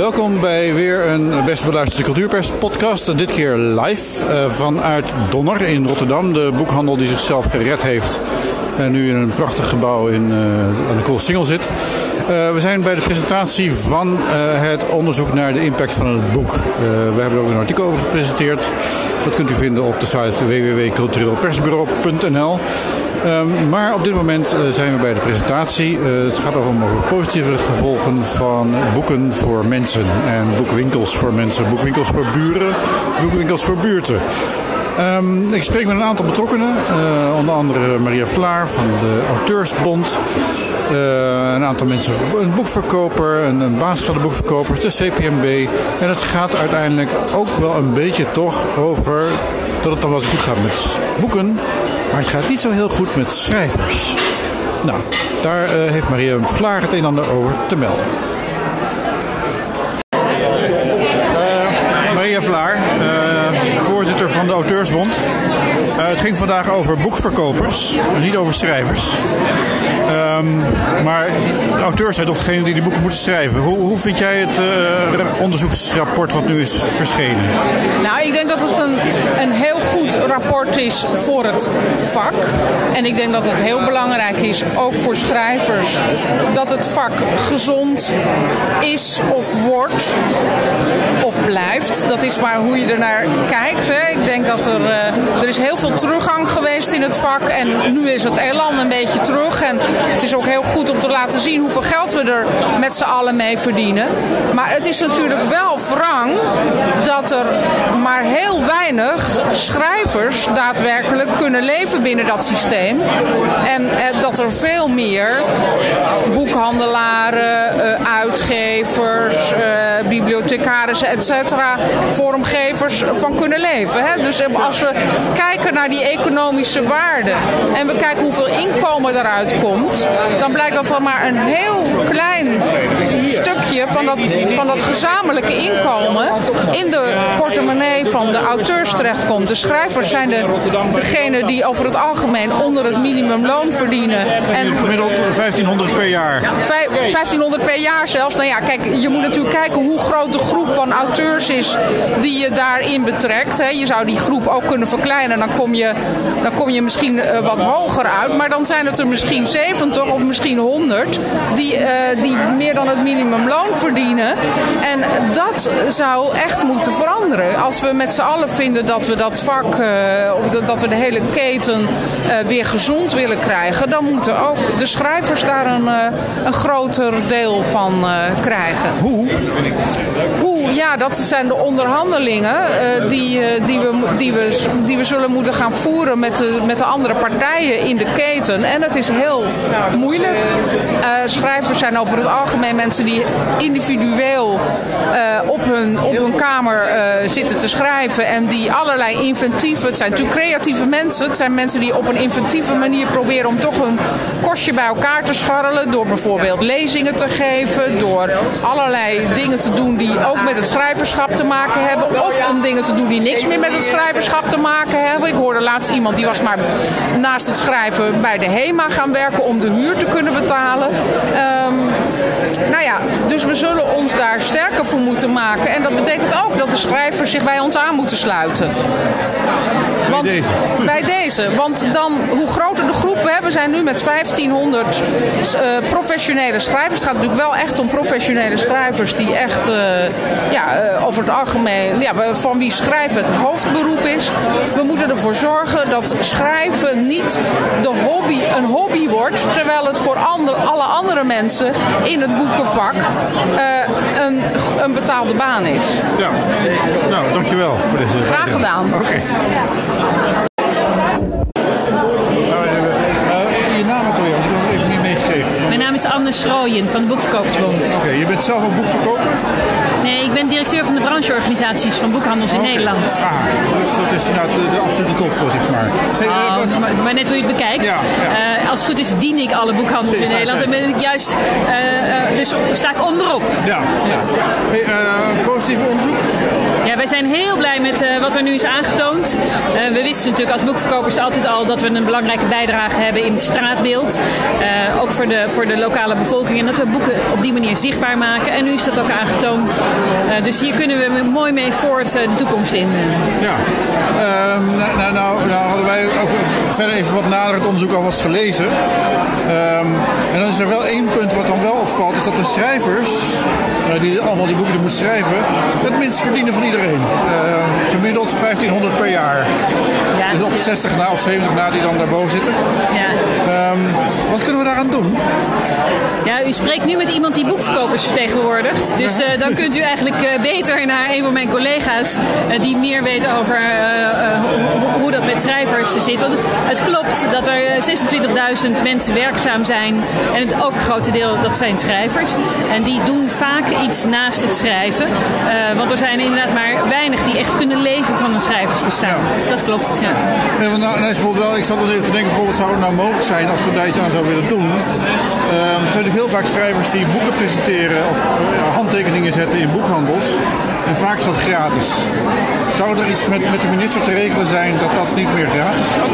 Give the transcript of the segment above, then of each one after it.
Welkom bij weer een best beluisterde cultuurpers podcast. Dit keer live uh, vanuit Donner in Rotterdam. De boekhandel die zichzelf gered heeft. En nu in een prachtig gebouw in, uh, aan de Koolsingel zit. Uh, we zijn bij de presentatie van het onderzoek naar de impact van het boek. we hebben er ook een artikel over gepresenteerd. Dat kunt u vinden op de site www.cultureelpersbureau.nl. Um, maar op dit moment uh, zijn we bij de presentatie. Uh, het gaat over, over positieve gevolgen van boeken voor mensen. En boekwinkels voor mensen, boekwinkels voor buren, boekwinkels voor buurten. Um, ik spreek met een aantal betrokkenen, uh, onder andere Maria Vlaar van de Auteursbond. Een aantal mensen, een boekverkoper, een, een baas van de boekverkopers, de CPMB. En het gaat uiteindelijk ook wel een beetje toch over dat het dan wel eens goed gaat met boeken, maar het gaat niet zo heel goed met schrijvers. Nou, daar uh, heeft Maria Vlaar het een en ander over te melden. Uh, Maria Vlaar, uh, van de Auteursbond. het ging vandaag over boekverkopers, niet over schrijvers. Um, maar auteurs zijn toch degene die die boeken moeten schrijven. Hoe, hoe vind jij het uh, onderzoeksrapport wat nu is verschenen? Nou, ik denk dat het een, een heel goed rapport is voor het vak. En ik denk dat het heel belangrijk is, ook voor schrijvers, dat het vak gezond is of wordt blijft. Dat is maar hoe je ernaar kijkt. Hè. Ik denk dat er, uh, er is heel veel teruggang geweest in het vak. En nu is het elan een beetje terug. En het is ook heel goed om te laten zien hoeveel geld we er met z'n allen mee verdienen. Maar het is natuurlijk wel wrang dat er maar heel weinig schrijvers daadwerkelijk kunnen leven binnen dat systeem. En eh, dat er veel meer boekhandelaren, eh, uitgevers, bibliothecarissen, etc. vormgevers van kunnen leven. Hè? Dus als we kijken naar die economische waarde en we kijken hoeveel inkomen eruit komt, dan blijkt dat er maar een heel klein stukje van dat, van dat gezamenlijke inkomen in de portemonnee van de auteurs terechtkomt. De schrijvers zijn de, degene die over het algemeen onder het minimumloon verdienen. En gemiddeld 1500 per jaar. 1500 per jaar zelfs. Nou ja, kijk, je moet natuurlijk kijken hoe groot de groep van auteurs is die je daarin betrekt. Je zou die groep ook kunnen verkleinen. Dan kom je, dan kom je misschien wat hoger uit. Maar dan zijn het er misschien 70 of misschien 100 die, uh, die meer dan het minimumloon verdienen. En dat zou echt moeten veranderen. Als we met z'n allen vinden dat we dat vak, uh, dat we de hele keten weer gezond willen krijgen, dan moeten ook de schrijvers daar een, een groter deel van krijgen. Hoe? Hoe? Ja, dat zijn de onderhandelingen die, die, we, die, we, die we zullen moeten gaan voeren met de, met de andere partijen in de keten. En het is heel moeilijk. Uh, schrijvers zijn over het algemeen mensen die individueel op, hun, op hun kamer zitten te schrijven en die allerlei inventieve, het zijn natuurlijk creatieve mensen, het zijn mensen die op een inventieve manier proberen om toch een kostje bij elkaar te scharrelen door bijvoorbeeld lezingen te geven, door allerlei dingen te doen die ook met het schrijverschap te maken hebben of om dingen te doen die niks meer met het schrijverschap te maken hebben. Ik hoorde laatst iemand die was maar naast het schrijven bij de HEMA gaan werken om de huur te kunnen betalen. Um, nou ja, dus we zullen ons daar sterker voor moeten maken. En dat betekent ook dat de schrijvers zich bij ons aan moeten sluiten. Want, bij deze. Bij deze. Want dan, hoe groter de groep we hebben, zijn nu met 1500 uh, professionele schrijvers. Het gaat natuurlijk wel echt om professionele schrijvers die echt uh, ja, uh, over het algemeen, ja, van wie schrijven het hoofdberoep is. We moeten ervoor zorgen dat schrijven niet de hobby, een hobby wordt, terwijl het voor alle andere mensen in het boekenvak een, een betaalde baan is. Ja, nou, dankjewel voor deze Graag gedaan. Oké. Okay. Mijn naam is Anne Schrooien van de Boekverkopersbond. Oké, okay, je bent zelf ook boekverkoper? Nee, ik ben directeur van de brancheorganisaties van boekhandels in okay. Nederland. Ah, dus dat is nou de, de absolute top, zeg maar. Hey, uh, wat... maar, maar, net hoe je het bekijkt. Ja, ja. Uh, als het goed is, dien ik alle boekhandels in Nederland. En ben ik juist, uh, dus sta ik onderop. Ja, ja. Hey, positief onderzoek? Ja, wij zijn heel blij met uh, wat er nu is aangetoond. Uh, we wisten natuurlijk als boekverkopers altijd al dat we een belangrijke bijdrage hebben in het straatbeeld. Uh, ook voor de, voor de lokale bevolking. En dat we boeken op die manier zichtbaar maken. En nu is dat ook aangetoond. dus hier kunnen we mooi mee voort de toekomst in. Ja, um, nou, nou, nou, nou, hadden wij ook verder even wat nader het onderzoek alvast gelezen. Um, en dan is er wel één punt wat dan wel opvalt, is dat de schrijvers, uh, die allemaal die boeken moeten schrijven, het minst verdienen van iedereen. Uh, gemiddeld 1500 per jaar. Ja. Dus op 60 na of 70 na die dan daarboven zitten. Ja. Um, wat kunnen we daaraan doen? Ja, u spreekt nu met iemand die boekverkopers vertegenwoordigt. Dus uh, dan kunt u eigenlijk uh, beter naar een van mijn collega's die meer weten over schrijvers zit. Want het klopt dat er 26.000 mensen werkzaam zijn en het overgrote deel dat zijn schrijvers. En die doen vaak iets naast het schrijven. want er zijn inderdaad maar weinig die echt kunnen leven van een schrijversbestaan. Ja. Dat klopt, ja. ja nou, nou, wel, ik zat nog even te denken, wat zou het nou mogelijk zijn als we daar iets aan zouden willen doen? Um, er zijn heel vaak schrijvers die boeken presenteren of uh, handtekeningen zetten in boekhandels. En vaak is dat gratis. Zou er iets met, met de minister te regelen zijn dat dat niet meer gratis kan?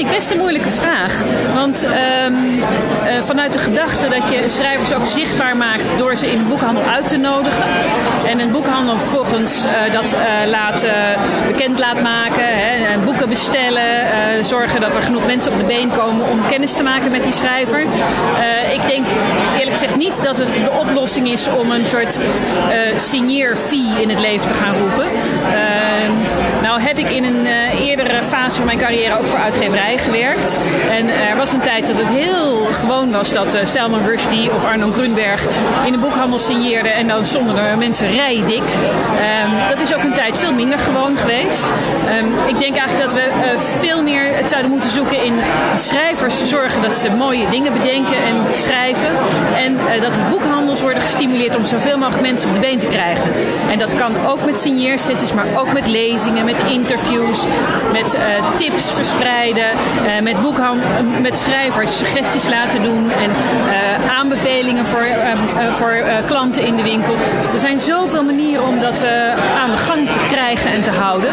Vind ik best een moeilijke vraag. Want um, uh, vanuit de gedachte dat je schrijvers ook zichtbaar maakt door ze in de boekhandel uit te nodigen. En een boekhandel vervolgens uh, dat uh, laat, bekend laat maken, hè, boeken bestellen, zorgen dat er genoeg mensen op de been komen om kennis te maken met die schrijver. ik denk eerlijk gezegd niet dat het de oplossing is om een soort signeer-fee in het leven te gaan roepen. Ehm, nou heb ik in een eerdere fase van mijn carrière ook voor uitgeverij gewerkt. En er was een tijd dat het heel gewoon was dat uh, Salman Rushdie of Arno Grunberg in de boekhandel signeerden en dan stonden er mensen rijdik. Um, dat is ook een tijd veel minder gewoon geweest. Um, ik denk eigenlijk dat we uh, veel meer het zouden moeten zoeken in schrijvers zorgen dat ze mooie dingen bedenken en schrijven. En dat die boekhandels worden gestimuleerd om zoveel mogelijk mensen op de been te krijgen. En dat kan ook met signeersessies, maar ook met lezingen, met interviews, met tips verspreiden, met boekhandel, met schrijvers suggesties laten doen en uh, aanbevelingen voor, voor klanten in de winkel. Er zijn zoveel manieren om dat aan de gang te krijgen en te houden.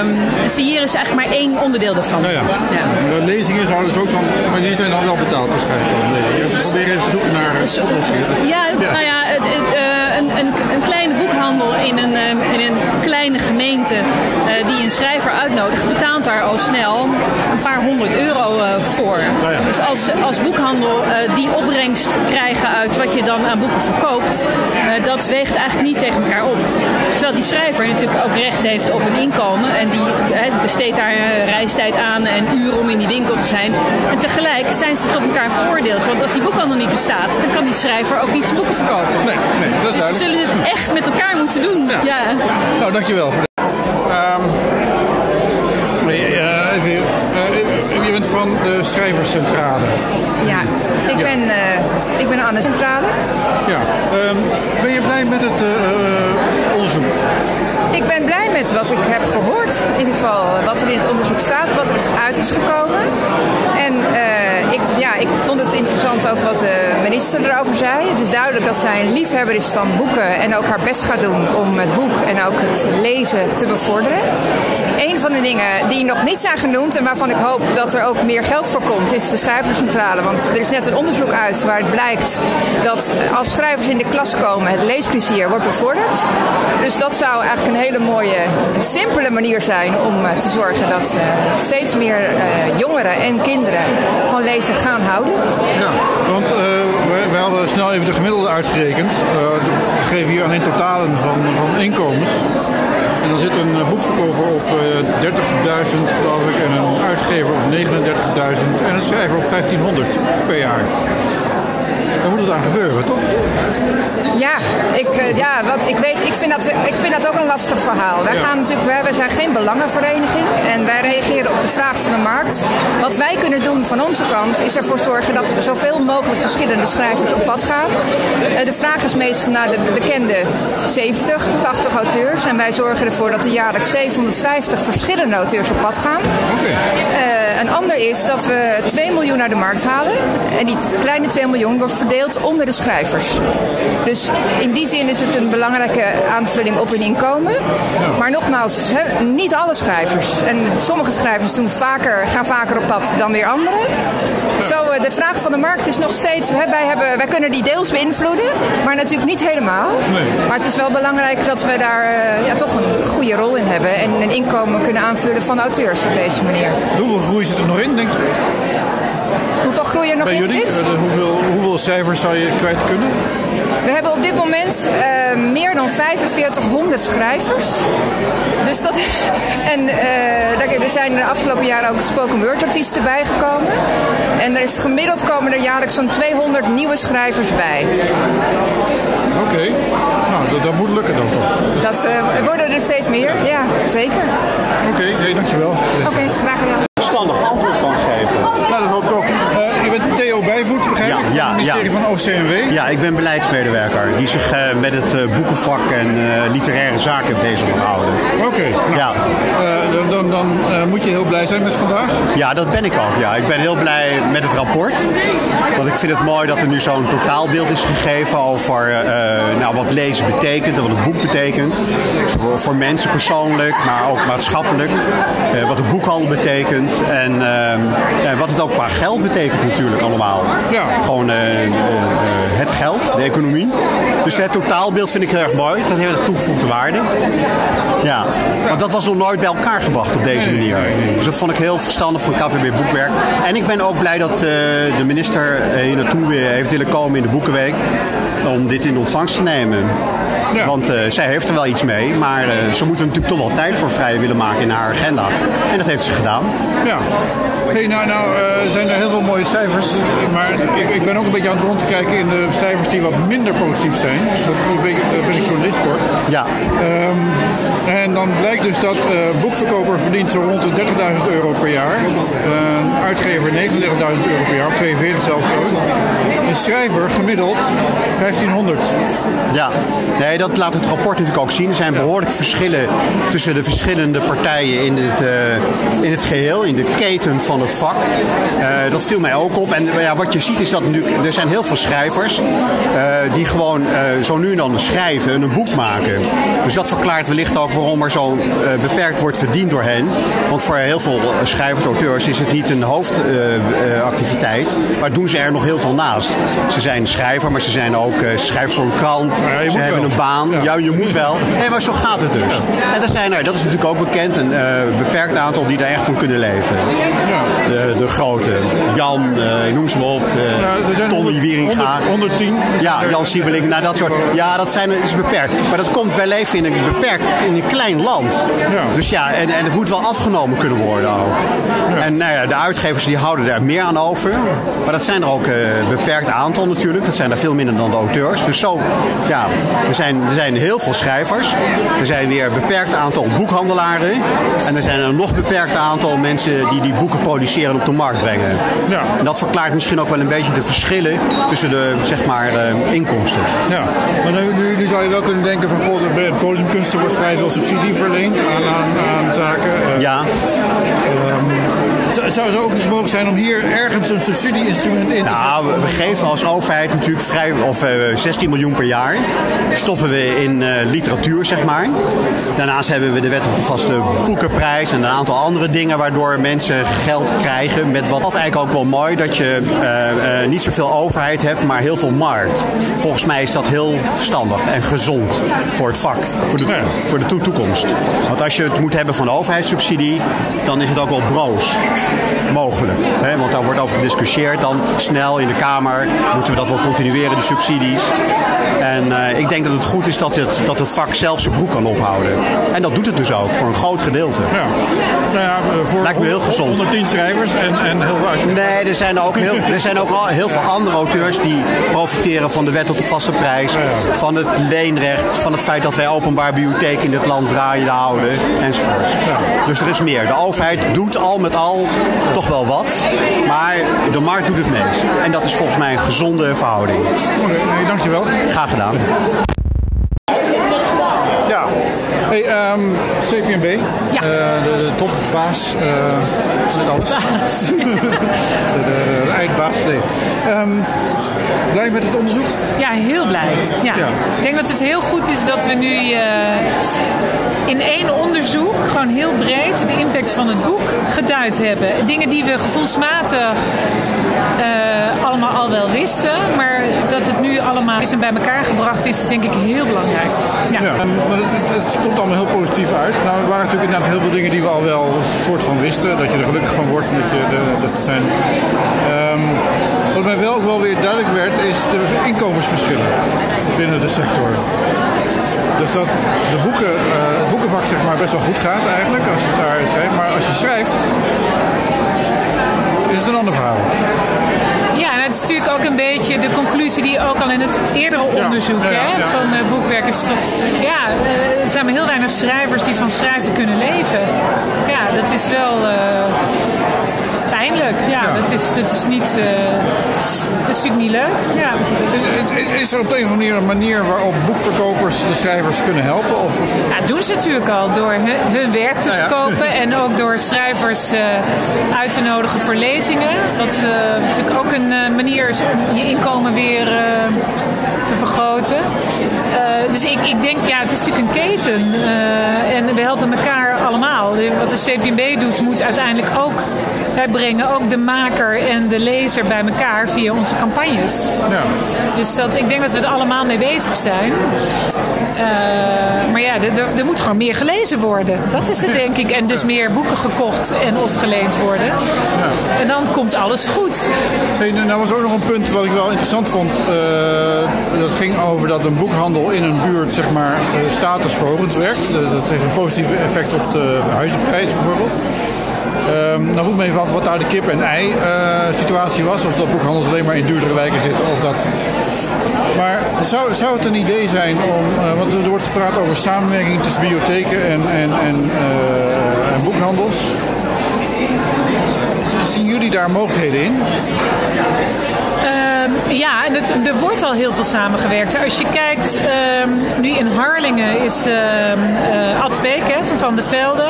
Um, hier is eigenlijk maar één onderdeel daarvan. Nou ja. ja. De lezingen zouden dus ook dan, maar die zijn dan wel betaald waarschijnlijk. Nee, probeer even te zoeken naar oplossingen. Ja, nou ja, het, het, een, een, kleine boekhandel in een, in een kleine gemeente die een schrijver uitnodigt, betaalt daar al snel een paar honderd euro voor. Nou ja. Dus als, als boekhandel uh, die opbrengst krijgen uit wat je dan aan boeken verkoopt, dat weegt eigenlijk niet tegen elkaar op. Terwijl die schrijver natuurlijk ook recht heeft op een inkomen en die besteedt daar reistijd aan en uren om in die winkel te zijn. En tegelijk zijn ze tot elkaar veroordeeld. Want als die boekhandel niet bestaat, dan kan die schrijver ook niet zijn boeken verkopen. Nee, nee, dat is dus zullen het echt met elkaar moeten doen. Ja. ja. Nou, dankjewel. Um, je bent van de schrijverscentrale. Ja, ik, Ben, uh, ik ben Anne Centrale. Ja, um, ben je blij met het uh, onderzoek? Ik ben blij met wat ik heb gehoord. In ieder geval wat er in het onderzoek staat, wat er uit is gekomen. En uh, ik, ja, ik vond het interessant ook wat de minister erover zei. Het is duidelijk dat zij een liefhebber is van boeken en ook haar best gaat doen om het boek en ook het lezen te bevorderen. Een van de dingen die nog niet zijn genoemd en waarvan ik hoop dat er ook meer geld voor komt, is de schrijverscentrale. Want er is net een onderzoek uit waar het blijkt dat als schrijvers in de klas komen, het leesplezier wordt bevorderd. Dus dat zou eigenlijk een hele mooie, simpele manier zijn om eh, te zorgen dat uh, steeds meer uh, jongeren en kinderen van lezen gaan houden. Ja, want wij, hadden snel even de gemiddelde uitgerekend. we schreven hier alleen totalen van, van inkomens. En dan zit een eh, boekverkoper op 30.000 eh, geloof ik en een uitgever op 39.000 en een schrijver op 1500 per jaar. Dan moet het aan gebeuren, toch? Ja, ik, eh, ja wat, ik, weet, ik, vind dat, ik vind dat ook een lastig verhaal. Wij, gaan natuurlijk, wij, wij zijn geen belangenvereniging en wij reageren op de vraag van de markt. Wat wij kunnen doen van onze kant is ervoor zorgen dat er zoveel mogelijk verschillende schrijvers op pad gaan. Uh, de vraag is meestal naar de bekende 70, 80 auteurs. En wij zorgen ervoor dat er jaarlijks 750 verschillende auteurs op pad gaan. Okay. Uh, een ander is dat we 2 miljoen naar de markt halen. En die kleine 2 miljoen wordt verdeeld onder de schrijvers. Dus in die zin is het een belangrijke aanvulling op hun inkomen. Maar nogmaals, niet alle schrijvers. En sommige schrijvers doen vaker, gaan vaker op pad dan weer anderen. Zo, eh, de vraag van de markt is nog steeds, wij, hebben, wij kunnen die deels beïnvloeden, maar natuurlijk niet helemaal. Maar het is wel belangrijk dat we daar eh, ja, toch een goede rol in hebben en een inkomen kunnen aanvullen van auteurs op deze manier. Hoeveel groei zit er nog in, denk je? Hoeveel groei er nog Bij in jullie? zit? De- hoeveel, hoeveel cijfers zou je kwijt kunnen? We hebben op dit moment eh, meer dan 4500 schrijvers. Dus dat, en eh, er zijn de afgelopen jaren ook spoken word artiesten bijgekomen. En er is gemiddeld komen er jaarlijks zo'n 200 nieuwe schrijvers bij. Oké. Nou, dat, dat moet lukken dan toch? Dat eh, worden er steeds meer, ja, zeker. Oké, hey, dankjewel. Oké, graag gedaan. verstandig antwoord kan geven. Nou, dat hoop ik ook. Eh, je bent Theo Bijvoet, begrijp Ja, ik, van ja, het ministerie ja. van OCMW. Ja, ik ben beleidsmedewerker die zich eh, met het eh, boekenvak en eh, literaire zaken bezig houden. Oké, nou, Ja. dan, dan, moet je heel blij zijn met vandaag. Ja, dat ben ik ook. Ja. Ik ben heel blij met het rapport. Want ik vind het mooi dat er nu zo'n totaalbeeld is gegeven over nou, wat lezen betekent en wat het boek betekent. Voor, voor mensen persoonlijk, maar ook maatschappelijk. Wat de boekhandel betekent en eh, en wat het ook qua geld betekent natuurlijk allemaal. Ja. Gewoon het geld, de economie. Dus het totaalbeeld vind ik heel erg mooi. Dat heeft een toegevoegde waarde. Ja, want dat was nog nooit bij elkaar gebracht op deze manier. Dus dat vond ik heel verstandig van KVB Boekwerk. En ik ben ook blij dat eh, de minister eh, hier naartoe weer heeft willen komen in de Boekenweek. Om dit in ontvangst te nemen. Ja. Want eh, zij heeft er wel iets mee, maar eh, ze moeten natuurlijk toch wel tijd voor vrij willen maken in haar agenda. En dat heeft ze gedaan. Ja. Hey, nou, nou eh, zijn er heel veel mooie cijfers, maar ik, ik ben ook een beetje aan het rond te kijken in de cijfers die wat minder positief zijn. Dat, daar ben ik- daar ben ik journalist voor. Ja, Ehm, en dan blijkt dus dat boekverkoper verdient zo rond de 30.000 euro per jaar. Een uitgever 39.000 euro per jaar, of 42 zelfs ook. Een schrijver gemiddeld 1500. Ja, nee, dat laat het rapport natuurlijk ook zien. Er zijn behoorlijke verschillen tussen de verschillende partijen in het, eh, in het geheel, in de keten van het vak. Eh, dat viel mij ook op. En ja, wat je ziet is dat natuurlijk, er zijn heel veel schrijvers eh, die gewoon zo nu en dan schrijven en een boek maken. Dus dat verklaart wellicht ook waarom er zo beperkt wordt verdiend door hen. Want voor heel veel schrijvers, auteurs is het niet een hoofdactiviteit, maar doen ze er nog heel veel naast. Ze zijn schrijver, maar ze zijn ook eh schrijver voor een krant. Ja, ze hebben wel. een baan. Ja. Ja. je moet wel. Nee, maar zo gaat het dus. En er zijn er, dat is natuurlijk ook bekend, een eh, beperkt aantal die daar echt van kunnen leven. De, de grote. Jan, eh, noem ze maar op. Tommy 100 Wieringa. 100 110. Ja, Jan Siebeling, nou dat soort. Ja, dat zijn, is beperkt. Maar dat komt, wij leven in een beperkt, in een klein land. Ja. Dus ja, en, en het moet wel afgenomen kunnen worden ook. En nou ja, de uitgevers die houden daar meer aan over. Maar dat zijn er ook een beperkt aantal natuurlijk. Dat zijn er veel minder dan de auteurs. Dus zo, ja, er zijn, er zijn heel veel schrijvers. Er zijn weer een beperkt aantal boekhandelaren. En er zijn een nog beperkt aantal mensen die die boeken produceren en op de markt brengen. Ja. En dat verklaart misschien ook wel een beetje de verschillen tussen de zeg maar, eh, inkomsten. Ja, maar nu, nu, nu zou je wel kunnen denken van goh, bij podiumkunsten wordt vrij veel subsidie verleend aan, aan, aan zaken. Eh, Ja, zou- Zou het ook eens mogelijk zijn om hier ergens een subsidieinstrument in te nou, we- we geven als overheid natuurlijk vrij, of, eh, 16 miljoen per jaar. Stoppen we in eh, literatuur, zeg maar. Daarnaast hebben we de wet op de vaste boekenprijs en een aantal andere dingen waardoor mensen geld krijgen. Met wat eigenlijk ook wel mooi dat je eh, eh, niet zoveel overheid hebt, maar heel veel markt. Volgens mij is dat heel verstandig en gezond voor het vak, voor de, voor de toe- toekomst. Want als je het moet hebben van overheidssubsidie, dan is het ook wel broos mogelijk. Hè? Want daar wordt over gediscussieerd dan snel in de Kamer. Moeten we dat wel continueren, die subsidies? En eh, ik denk dat het goed is dat het, dat het vak zelf zijn broek kan ophouden. En dat doet het dus ook, voor een groot gedeelte. Ja, nou ja, eh, voor Lijkt me heel gezond. 110 schrijvers en, en heel veel. Nee, er zijn ook, heel, er zijn ook al heel veel andere auteurs die profiteren van de wet op de vaste prijs, van het leenrecht, van het feit dat wij openbaar bibliotheek in dit land draaiende houden, enzovoort. Dus er is meer. De overheid doet al met al toch wel wat, maar de markt doet het meest. En dat is volgens mij een gezonde verhouding. Oké, nee, dankjewel. Graag gedaan. Ja. Hey, ehm, CPMB, Ja. eh, de, de topbaas. eh, met alles. de, de, de eindbaas. Nee. Ehm, blij met het onderzoek? Ja, heel blij. Ja. Ja. Ik denk dat het heel goed is dat we nu eh, in één onderzoek, gewoon heel breed, de impact van het boek geduid hebben. Dingen die we gevoelsmatig eh, allemaal al wel wisten, maar dat het nu allemaal is en bij elkaar gebracht is, is denk ik heel belangrijk. Ja. Maar het, komt allemaal heel positief uit. Nou, er waren natuurlijk inderdaad heel veel dingen die we al wel soort van wisten. Dat je er gelukkig van wordt. Dat je de, dat er zijn. Ehm, wat mij wel ook wel weer duidelijk werd, is de inkomensverschillen binnen de sector. Dus dat de boeken, eh, het boekenvak zeg maar best wel goed gaat eigenlijk als je daar schrijft. Maar als je schrijft, is het een ander verhaal. Ja, en het is natuurlijk ook een beetje de conclusie die ook al in het eerdere onderzoek ja, ja, hè, ja. van uh, boekwerkers. Ja, eh, er zijn maar heel weinig schrijvers die van schrijven kunnen leven. Ja, dat is wel eh, pijnlijk. Ja, Ja. Dat, is, dat is niet. eh, dat is natuurlijk niet leuk. Ja. Is- Is er op een of andere manier een manier waarop boekverkopers de schrijvers kunnen helpen? Of, Ja, dat doen ze natuurlijk al door hun, hun werk te ja. verkopen en ook door schrijvers eh, uit te nodigen voor lezingen. Wat eh, natuurlijk ook een manier is om je inkomen weer te vergroten. Eh, dus ik, ik denk, ja, het is natuurlijk een keten eh, en we helpen elkaar allemaal. Wat de CPMB doet, moet uiteindelijk ook, wij brengen ook de maker en de lezer bij elkaar via onze campagnes. ja. Dus dat, ik denk dat we er allemaal mee bezig zijn. Eh, maar ja, er- moet gewoon meer gelezen worden. Dat is het, denk ik. En dus meer boeken gekocht en of geleend worden. En dan komt alles goed. Hey, nou nou was ook nog een punt wat ik wel interessant vond. Eh, dat ging over dat een boekhandel in een buurt zeg maar, eh, statusverhogend werkt. Dat heeft een positief effect op de huizenprijs bijvoorbeeld. Ehm nou vroeg me even af wat daar de kip en ei eh, situatie was. Of dat boekhandels alleen maar in duurdere wijken zitten. Of dat... Maar zou, zou het een idee zijn om... eh, want er wordt gepraat over samenwerking tussen bibliotheken en, en, en, eh, en boekhandels. Zien jullie daar mogelijkheden in? Ehm, ja, en het, er wordt al heel veel samengewerkt. Als je kijkt, ehm, nu in Harlingen is eh, Ad Beek hè, van de Velde.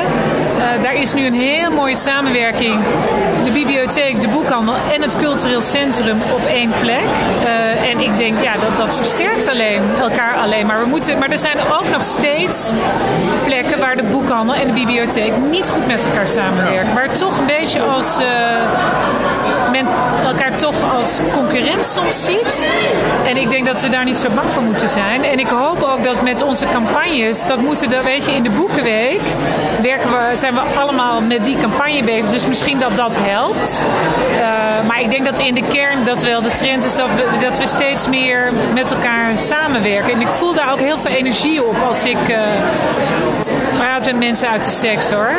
Is nu een heel mooie samenwerking. De bibliotheek, de boekhandel en het cultureel centrum op één plek. Eh, en ik denk, ja, dat, dat versterkt alleen elkaar alleen maar. We moeten, maar er zijn ook nog steeds plekken waar de boekhandel en de bibliotheek niet goed met elkaar samenwerken. Waar toch een beetje als... eh, men elkaar toch als concurrent soms ziet. En ik denk dat we daar niet zo bang voor moeten zijn. En ik hoop ook dat met onze campagnes, dat moeten we, weet je, in de Boekenweek werken we, zijn we allemaal met die campagne bezig. Dus misschien dat dat helpt. Eh, maar ik denk dat in de kern dat wel de trend is dat we, dat we steeds meer met elkaar samenwerken. En ik voel daar ook heel veel energie op als ik eh, praat met mensen uit de sector.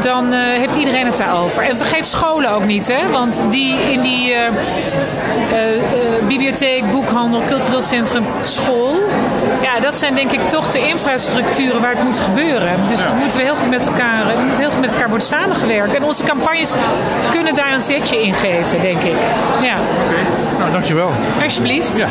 Dan eh, heeft iedereen het daarover. En vergeet scholen ook niet, hè? Want die in die bibliotheek, boekhandel, cultureel centrum, school. Ja, dat zijn denk ik toch de infrastructuren waar het moet gebeuren. Dus dat moeten we heel goed met elkaar, moet heel goed met elkaar worden samengewerkt. En onze campagnes kunnen daar een zetje in geven, denk ik. Ja, Nou, dankjewel. alsjeblieft. Ja.